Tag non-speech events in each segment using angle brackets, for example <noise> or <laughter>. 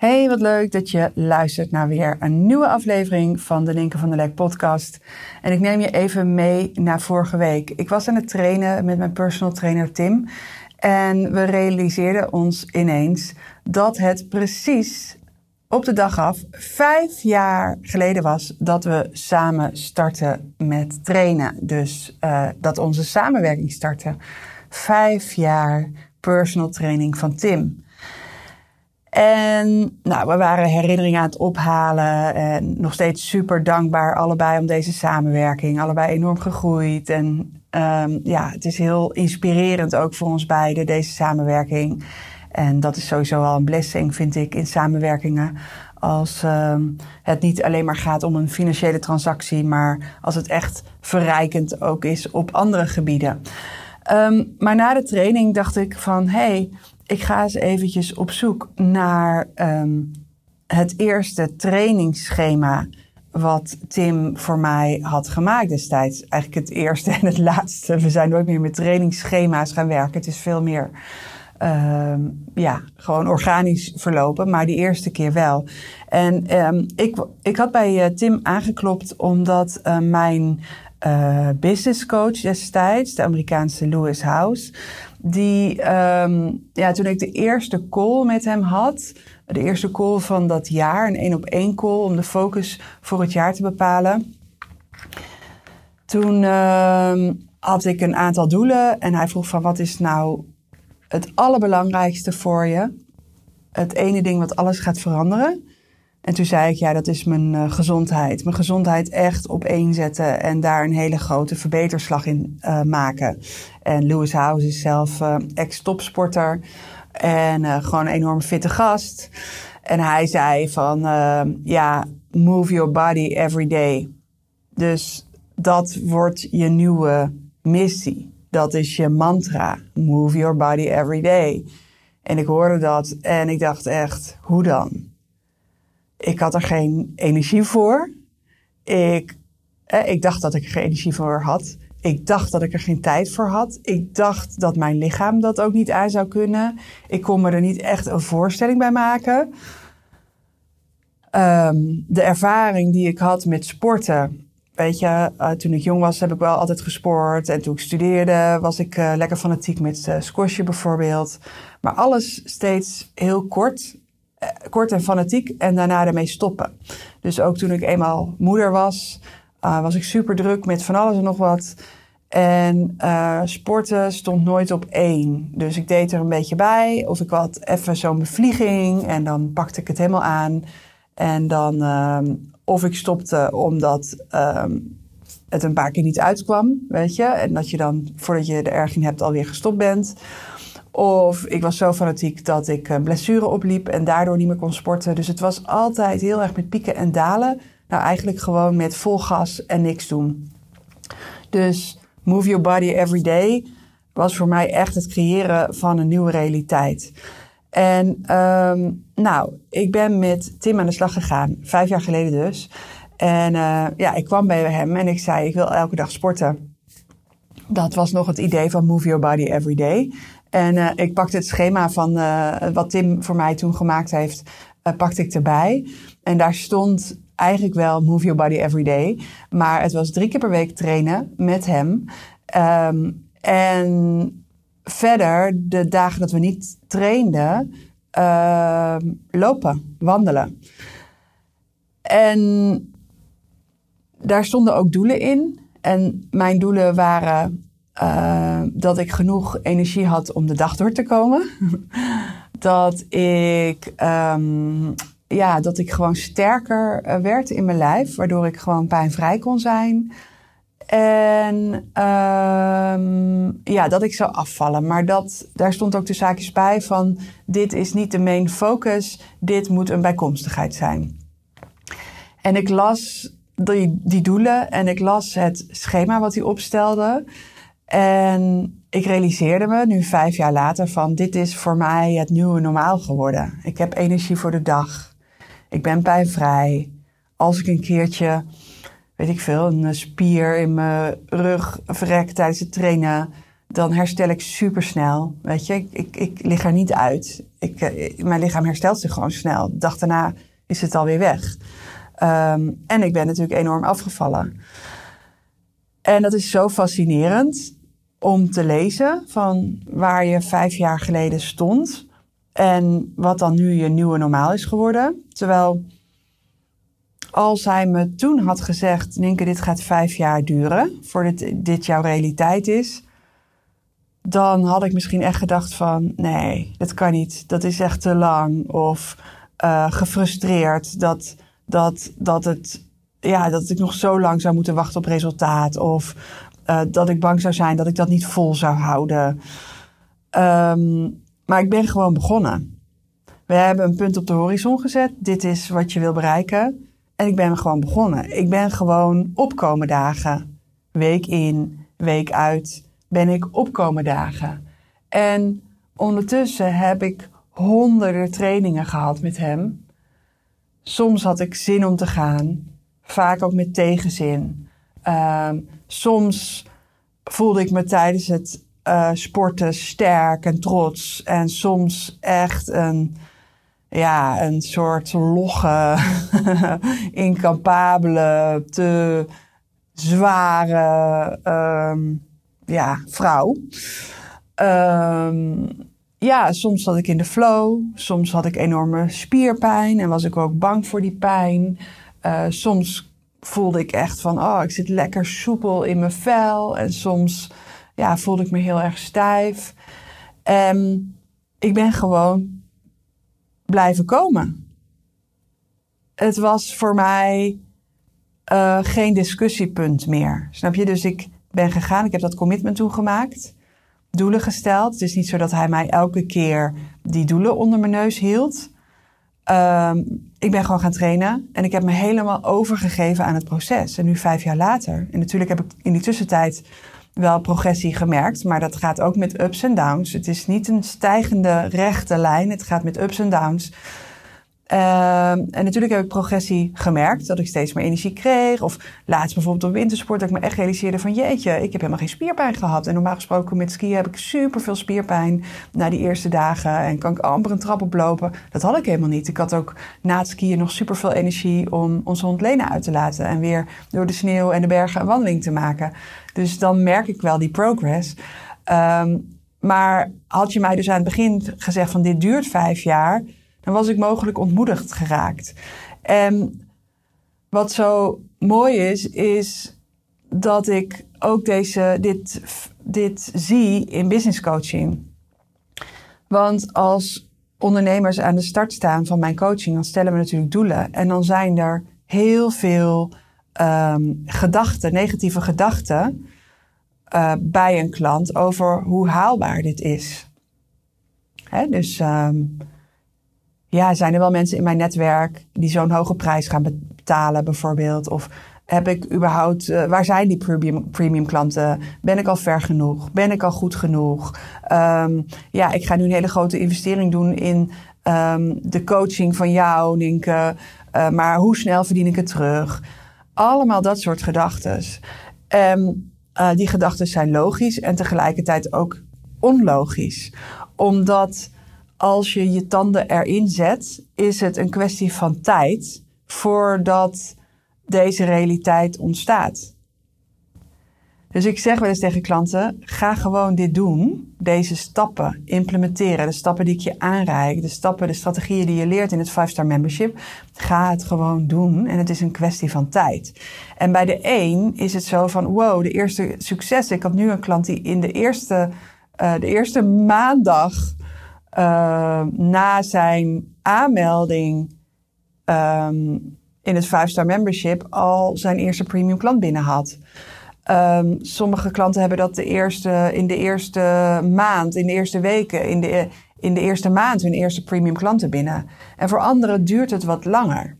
Hey, wat leuk dat je luistert naar weer een nieuwe aflevering van de Linken van der Lek podcast. En ik neem je even mee naar vorige week. Ik was aan het trainen met mijn personal trainer Tim. En we realiseerden ons ineens dat het precies op de dag af vijf jaar geleden was dat we samen startten met trainen. Dus uh, dat onze samenwerking startte. Vijf jaar personal training van Tim. En nou, we waren herinneringen aan het ophalen en nog steeds super dankbaar allebei om deze samenwerking. Allebei enorm gegroeid en um, ja, het is heel inspirerend ook voor ons beiden, deze samenwerking. En dat is sowieso al een blessing, vind ik, in samenwerkingen. Als um, het niet alleen maar gaat om een financiële transactie, maar als het echt verrijkend ook is op andere gebieden. Um, maar na de training dacht ik van, hé, hey, ik ga eens eventjes op zoek naar um, het eerste trainingsschema wat Tim voor mij had gemaakt destijds. Eigenlijk het eerste en het laatste. We zijn nooit meer met trainingsschema's gaan werken. Het is veel meer uh, ja, gewoon organisch verlopen, maar die eerste keer wel. En um, ik, ik had bij uh, Tim aangeklopt omdat uh, mijn uh, business coach destijds, de Amerikaanse Lewis House, die, um, ja, toen ik de eerste call met hem had, de eerste call van dat jaar, een één op één call om de focus voor het jaar te bepalen. Toen uh, had ik een aantal doelen en hij vroeg van wat is nou het allerbelangrijkste voor je? Het ene ding wat alles gaat veranderen. En toen zei ik, ja, dat is mijn uh, gezondheid. Mijn gezondheid echt op één zetten en daar een hele grote verbeterslag in uh, maken. En Lewis House is zelf uh, ex-topsporter en gewoon een enorm fitte gast. En hij zei van, ja, move your body every day. Dus dat wordt je nieuwe missie. Dat is je mantra. Move your body every day. En ik hoorde dat en ik dacht echt, hoe dan? Ik had er geen energie voor. Ik, eh, ik dacht dat ik er geen energie voor had. Ik dacht dat ik er geen tijd voor had. Ik dacht dat mijn lichaam dat ook niet aan zou kunnen. Ik kon me er niet echt een voorstelling bij maken. Um, de ervaring die ik had met sporten. Weet je, uh, toen ik jong was heb ik wel altijd gesport. En toen ik studeerde was ik uh, lekker fanatiek met uh, bijvoorbeeld. Maar alles steeds heel kort. Eh, kort en fanatiek en daarna ermee stoppen. Dus ook toen ik eenmaal moeder was, uh, was ik super druk met van alles en nog wat. En uh, sporten stond nooit op één. Dus ik deed er een beetje bij. Of ik had even zo'n bevlieging en dan pakte ik het helemaal aan. En dan, um, of ik stopte omdat um, het een paar keer niet uitkwam, weet je. En dat je dan, voordat je er erg in hebt, alweer gestopt bent. Of ik was zo fanatiek dat ik een blessure opliep en daardoor niet meer kon sporten. Dus het was altijd heel erg met pieken en dalen. Nou, eigenlijk gewoon met vol gas en niks doen. Dus move your body every day was voor mij echt het creëren van een nieuwe realiteit. En um, nou, ik ben met Tim aan de slag gegaan, vijf jaar geleden dus. En uh, ja, ik kwam bij hem en ik zei: Ik wil elke dag sporten. Dat was nog het idee van Move Your Body Every Day. En uh, ik pakte het schema van uh, wat Tim voor mij toen gemaakt heeft, uh, pakte ik erbij. En daar stond eigenlijk wel Move Your Body Every Day. Maar het was drie keer per week trainen met hem. Um, en verder, de dagen dat we niet trainden, uh, lopen, wandelen. En daar stonden ook doelen in. En mijn doelen waren uh, dat ik genoeg energie had om de dag door te komen. <laughs> dat ik, um, ja, dat ik gewoon sterker uh, werd in mijn lijf, waardoor ik gewoon pijnvrij kon zijn. En um, ja, dat ik zou afvallen. Maar dat, daar stond ook de zaakjes bij van: dit is niet de main focus, dit moet een bijkomstigheid zijn. En ik las die, die doelen en ik las het schema wat hij opstelde. En ik realiseerde me nu vijf jaar later van dit is voor mij het nieuwe normaal geworden. Ik heb energie voor de dag. Ik ben pijnvrij. Als ik een keertje, weet ik veel, een spier in mijn rug verrek tijdens het trainen, dan herstel ik super snel. Weet je, ik, ik, ik lig er niet uit. Ik, eh, mijn lichaam herstelt zich gewoon snel. De dag daarna is het alweer weg. Um, en ik ben natuurlijk enorm afgevallen. En dat is zo fascinerend om te lezen van waar je vijf jaar geleden stond en wat dan nu je nieuwe normaal is geworden. Terwijl als hij me toen had gezegd, Ninke, dit gaat vijf jaar duren voordat dit jouw realiteit is, dan had ik misschien echt gedacht van, nee, dat kan niet, dat is echt te lang. Of uh, gefrustreerd dat, dat, dat, het, ja, dat ik nog zo lang zou moeten wachten op resultaat. Of uh, dat ik bang zou zijn dat ik dat niet vol zou houden. Um, maar ik ben gewoon begonnen. We hebben een punt op de horizon gezet. Dit is wat je wil bereiken. En ik ben gewoon begonnen. Ik ben gewoon opkomen dagen. Week in, week uit ben ik opkomen dagen. En ondertussen heb ik honderden trainingen gehad met hem. Soms had ik zin om te gaan, vaak ook met tegenzin. Uh, soms voelde ik me tijdens het uh, sporten sterk en trots. En soms echt een, ja, een soort logge, <laughs> incapabele, te zware um, ja, vrouw. Um, ja, soms zat ik in de flow. Soms had ik enorme spierpijn en was ik ook bang voor die pijn. Uh, soms voelde ik echt van, oh, ik zit lekker soepel in mijn vel. En soms ja, voelde ik me heel erg stijf. En ik ben gewoon blijven komen. Het was voor mij uh, geen discussiepunt meer. Snap je? Dus ik ben gegaan, ik heb dat commitment toen gemaakt doelen gesteld. Het is niet zo dat hij mij elke keer die doelen onder mijn neus hield. Um, ik ben gewoon gaan trainen en ik heb me helemaal overgegeven aan het proces. En nu vijf jaar later. En natuurlijk heb ik in die tussentijd wel progressie gemerkt, maar dat gaat ook met ups en downs. Het is niet een stijgende rechte lijn, het gaat met ups en downs. Uh, en natuurlijk heb ik progressie gemerkt, dat ik steeds meer energie kreeg. Of laatst bijvoorbeeld op wintersport, dat ik me echt realiseerde van jeetje, ik heb helemaal geen spierpijn gehad. En normaal gesproken met skiën heb ik super veel spierpijn na die eerste dagen. En kan ik amper een trap oplopen. Dat had ik helemaal niet. Ik had ook na het skiën nog super veel energie om onze hond Lena uit te laten. En weer door de sneeuw en de bergen een wandeling te maken. Dus dan merk ik wel die progress. Um, maar had je mij dus aan het begin gezegd van dit duurt vijf jaar dan was ik mogelijk ontmoedigd geraakt. En wat zo mooi is, is dat ik ook deze, dit, dit zie in business coaching. Want als ondernemers aan de start staan van mijn coaching, dan stellen we natuurlijk doelen. En dan zijn er heel veel um, gedachten, negatieve gedachten, uh, bij een klant over hoe haalbaar dit is. Hè, dus um, ja, zijn er wel mensen in mijn netwerk die zo'n hoge prijs gaan betalen, bijvoorbeeld? Of heb ik überhaupt, uh, waar zijn die premium, premium klanten? Ben ik al ver genoeg? Ben ik al goed genoeg? Um, ja, ik ga nu een hele grote investering doen in um, de coaching van jou, Nienke. Uh, maar hoe snel verdien ik het terug? Allemaal dat soort gedachten. Um, uh, die gedachten zijn logisch en tegelijkertijd ook onlogisch. Omdat als je je tanden erin zet, is het een kwestie van tijd voordat deze realiteit ontstaat. Dus ik zeg wel eens tegen klanten: ga gewoon dit doen. Deze stappen implementeren. De stappen die ik je aanreik. De stappen, de strategieën die je leert in het 5-star membership. Ga het gewoon doen. En het is een kwestie van tijd. En bij de een is het zo van: wow, de eerste succes. Ik had nu een klant die in de eerste, uh, de eerste maandag uh, na zijn aanmelding um, in het 5-star membership al zijn eerste premium klant binnen had. Um, sommige klanten hebben dat de eerste, in de eerste maand, in de eerste weken, in de, in de eerste maand hun eerste premium klanten binnen. En voor anderen duurt het wat langer.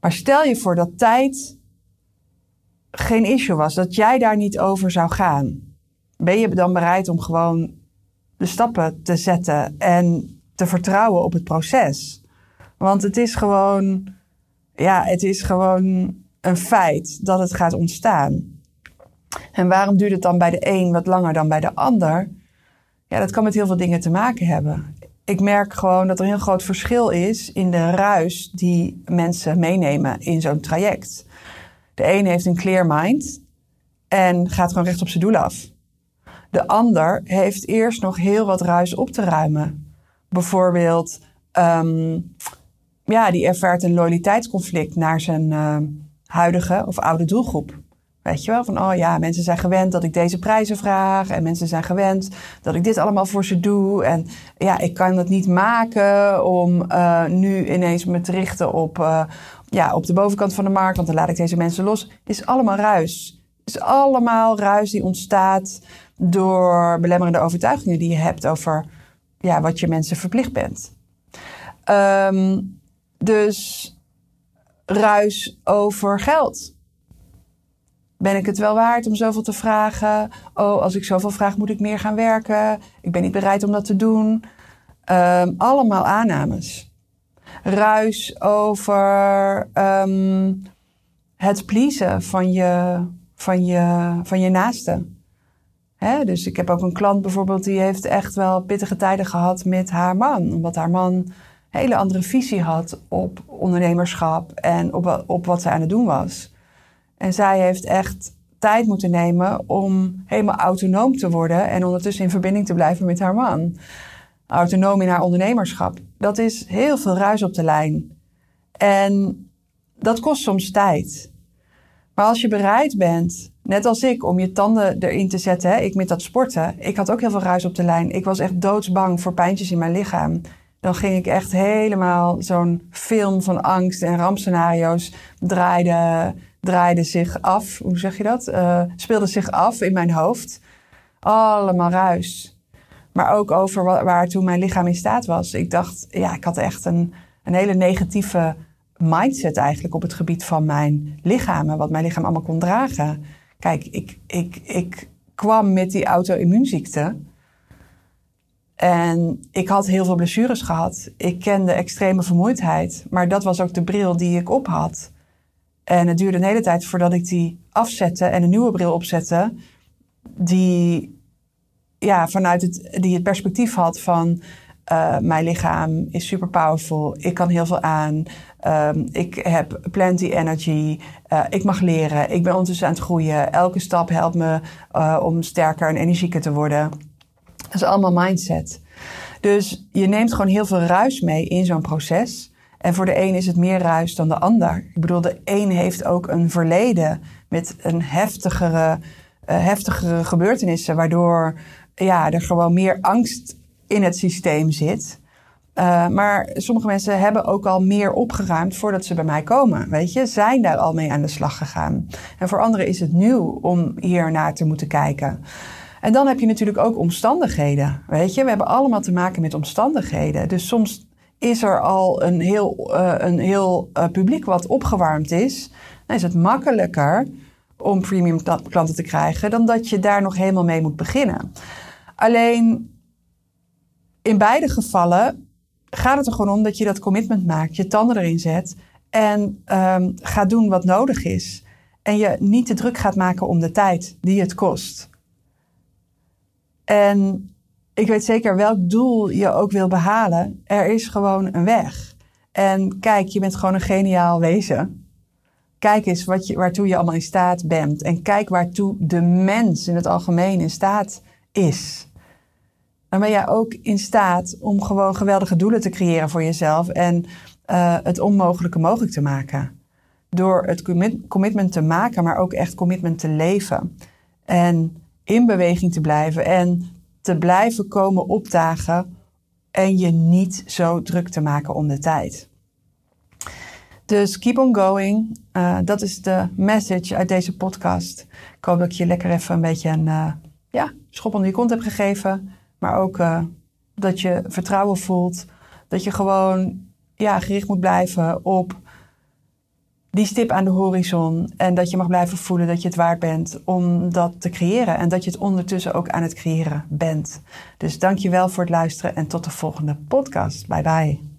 Maar stel je voor dat tijd geen issue was, dat jij daar niet over zou gaan. Ben je dan bereid om gewoon de stappen te zetten en te vertrouwen op het proces? Want het is gewoon, ja, het is gewoon een feit dat het gaat ontstaan. En waarom duurt het dan bij de een wat langer dan bij de ander? Ja, dat kan met heel veel dingen te maken hebben. Ik merk gewoon dat er een heel groot verschil is in de ruis die mensen meenemen in zo'n traject. De een heeft een clear mind en gaat gewoon recht op zijn doel af. De ander heeft eerst nog heel wat ruis op te ruimen. Bijvoorbeeld, um, ja, die ervaart een loyaliteitsconflict naar zijn uh, huidige of oude doelgroep. Weet je wel, van oh ja, mensen zijn gewend dat ik deze prijzen vraag. En mensen zijn gewend dat ik dit allemaal voor ze doe. En ja, ik kan het niet maken om uh, nu ineens me te richten op, uh, ja, op de bovenkant van de markt. Want dan laat ik deze mensen los. Is allemaal ruis. Het is allemaal ruis die ontstaat door belemmerende overtuigingen die je hebt over ja, wat je mensen verplicht bent. Um, dus ruis over geld. Ben ik het wel waard om zoveel te vragen? Oh, als ik zoveel vraag, moet ik meer gaan werken. Ik ben niet bereid om dat te doen. Um, allemaal aannames. Ruis over um, het pleasen van je, van je, van je naaste. Dus ik heb ook een klant bijvoorbeeld die heeft echt wel pittige tijden gehad met haar man. Omdat haar man een hele andere visie had op ondernemerschap en op, op wat zij aan het doen was. En zij heeft echt tijd moeten nemen om helemaal autonoom te worden en ondertussen in verbinding te blijven met haar man. Autonoom in haar ondernemerschap. Dat is heel veel ruis op de lijn. En dat kost soms tijd. Maar als je bereid bent, net als ik, om je tanden erin te zetten, hè, ik met dat sporten, ik had ook heel veel ruis op de lijn. Ik was echt doodsbang voor pijntjes in mijn lichaam. Dan ging ik echt helemaal zo'n film van angst en rampscenario's draaide draaide zich af. Hoe zeg je dat? Uh, speelde zich af in mijn hoofd. Allemaal ruis. Maar ook over waar, waar toen mijn lichaam in staat was. Ik dacht, ja, ik had echt een, een hele negatieve mindset eigenlijk op het gebied van mijn lichaam en wat mijn lichaam allemaal kon dragen. Kijk, ik, ik, ik kwam met die auto-immuunziekte. En ik had heel veel blessures gehad. Ik kende extreme vermoeidheid. Maar dat was ook de bril die ik op had. En het duurde een hele tijd voordat ik die afzette en een nieuwe bril opzette. Die, ja, vanuit het, die het perspectief had van uh, mijn lichaam is super powerful. Ik kan heel veel aan. Um, ik heb plenty energy. Uh, ik mag leren. Ik ben ondertussen aan het groeien. Elke stap helpt me uh, om sterker en energieker te worden. Dat is allemaal mindset. Dus je neemt gewoon heel veel ruis mee in zo'n proces. En voor de een is het meer ruis dan de ander. Ik bedoel, de een heeft ook een verleden met een heftigere, uh, heftigere gebeurtenissen, waardoor ja, er gewoon meer angst in het systeem zit. Uh, maar sommige mensen hebben ook al meer opgeruimd voordat ze bij mij komen. Weet je, zijn daar al mee aan de slag gegaan. En voor anderen is het nieuw om hier naar te moeten kijken. En dan heb je natuurlijk ook omstandigheden. Weet je, we hebben allemaal te maken met omstandigheden. Dus soms is er al een heel, uh, een heel uh, publiek wat opgewarmd is, dan is het makkelijker om premium klanten te krijgen dan dat je daar nog helemaal mee moet beginnen. Alleen in beide gevallen gaat het er gewoon om dat je dat commitment maakt, je tanden erin zet en um, gaat doen wat nodig is. En je niet te druk gaat maken om de tijd die het kost. En ik weet zeker welk doel je ook wil behalen. Er is gewoon een weg. En kijk, je bent gewoon een geniaal wezen. Kijk eens wat je, waartoe je allemaal in staat bent. En kijk waartoe de mens in het algemeen in staat is. Dan ben jij ook in staat om gewoon geweldige doelen te creëren voor jezelf. En uh, het onmogelijke mogelijk te maken. Door het commitment te maken, maar ook echt commitment te leven. En in beweging te blijven. En te blijven komen opdagen en je niet zo druk te maken om de tijd. Dus keep on going. Uh, dat is de message uit deze podcast. Ik hoop dat ik je lekker even een beetje een uh, ja, schop onder je kont heb gegeven. Maar ook uh, dat je vertrouwen voelt. Dat je gewoon ja, gericht moet blijven op die stip aan de horizon. En dat je mag blijven voelen dat je het waard bent om dat te creëren. En dat je het ondertussen ook aan het creëren bent. Dus dank je wel voor het luisteren en tot de volgende podcast. Bye bye.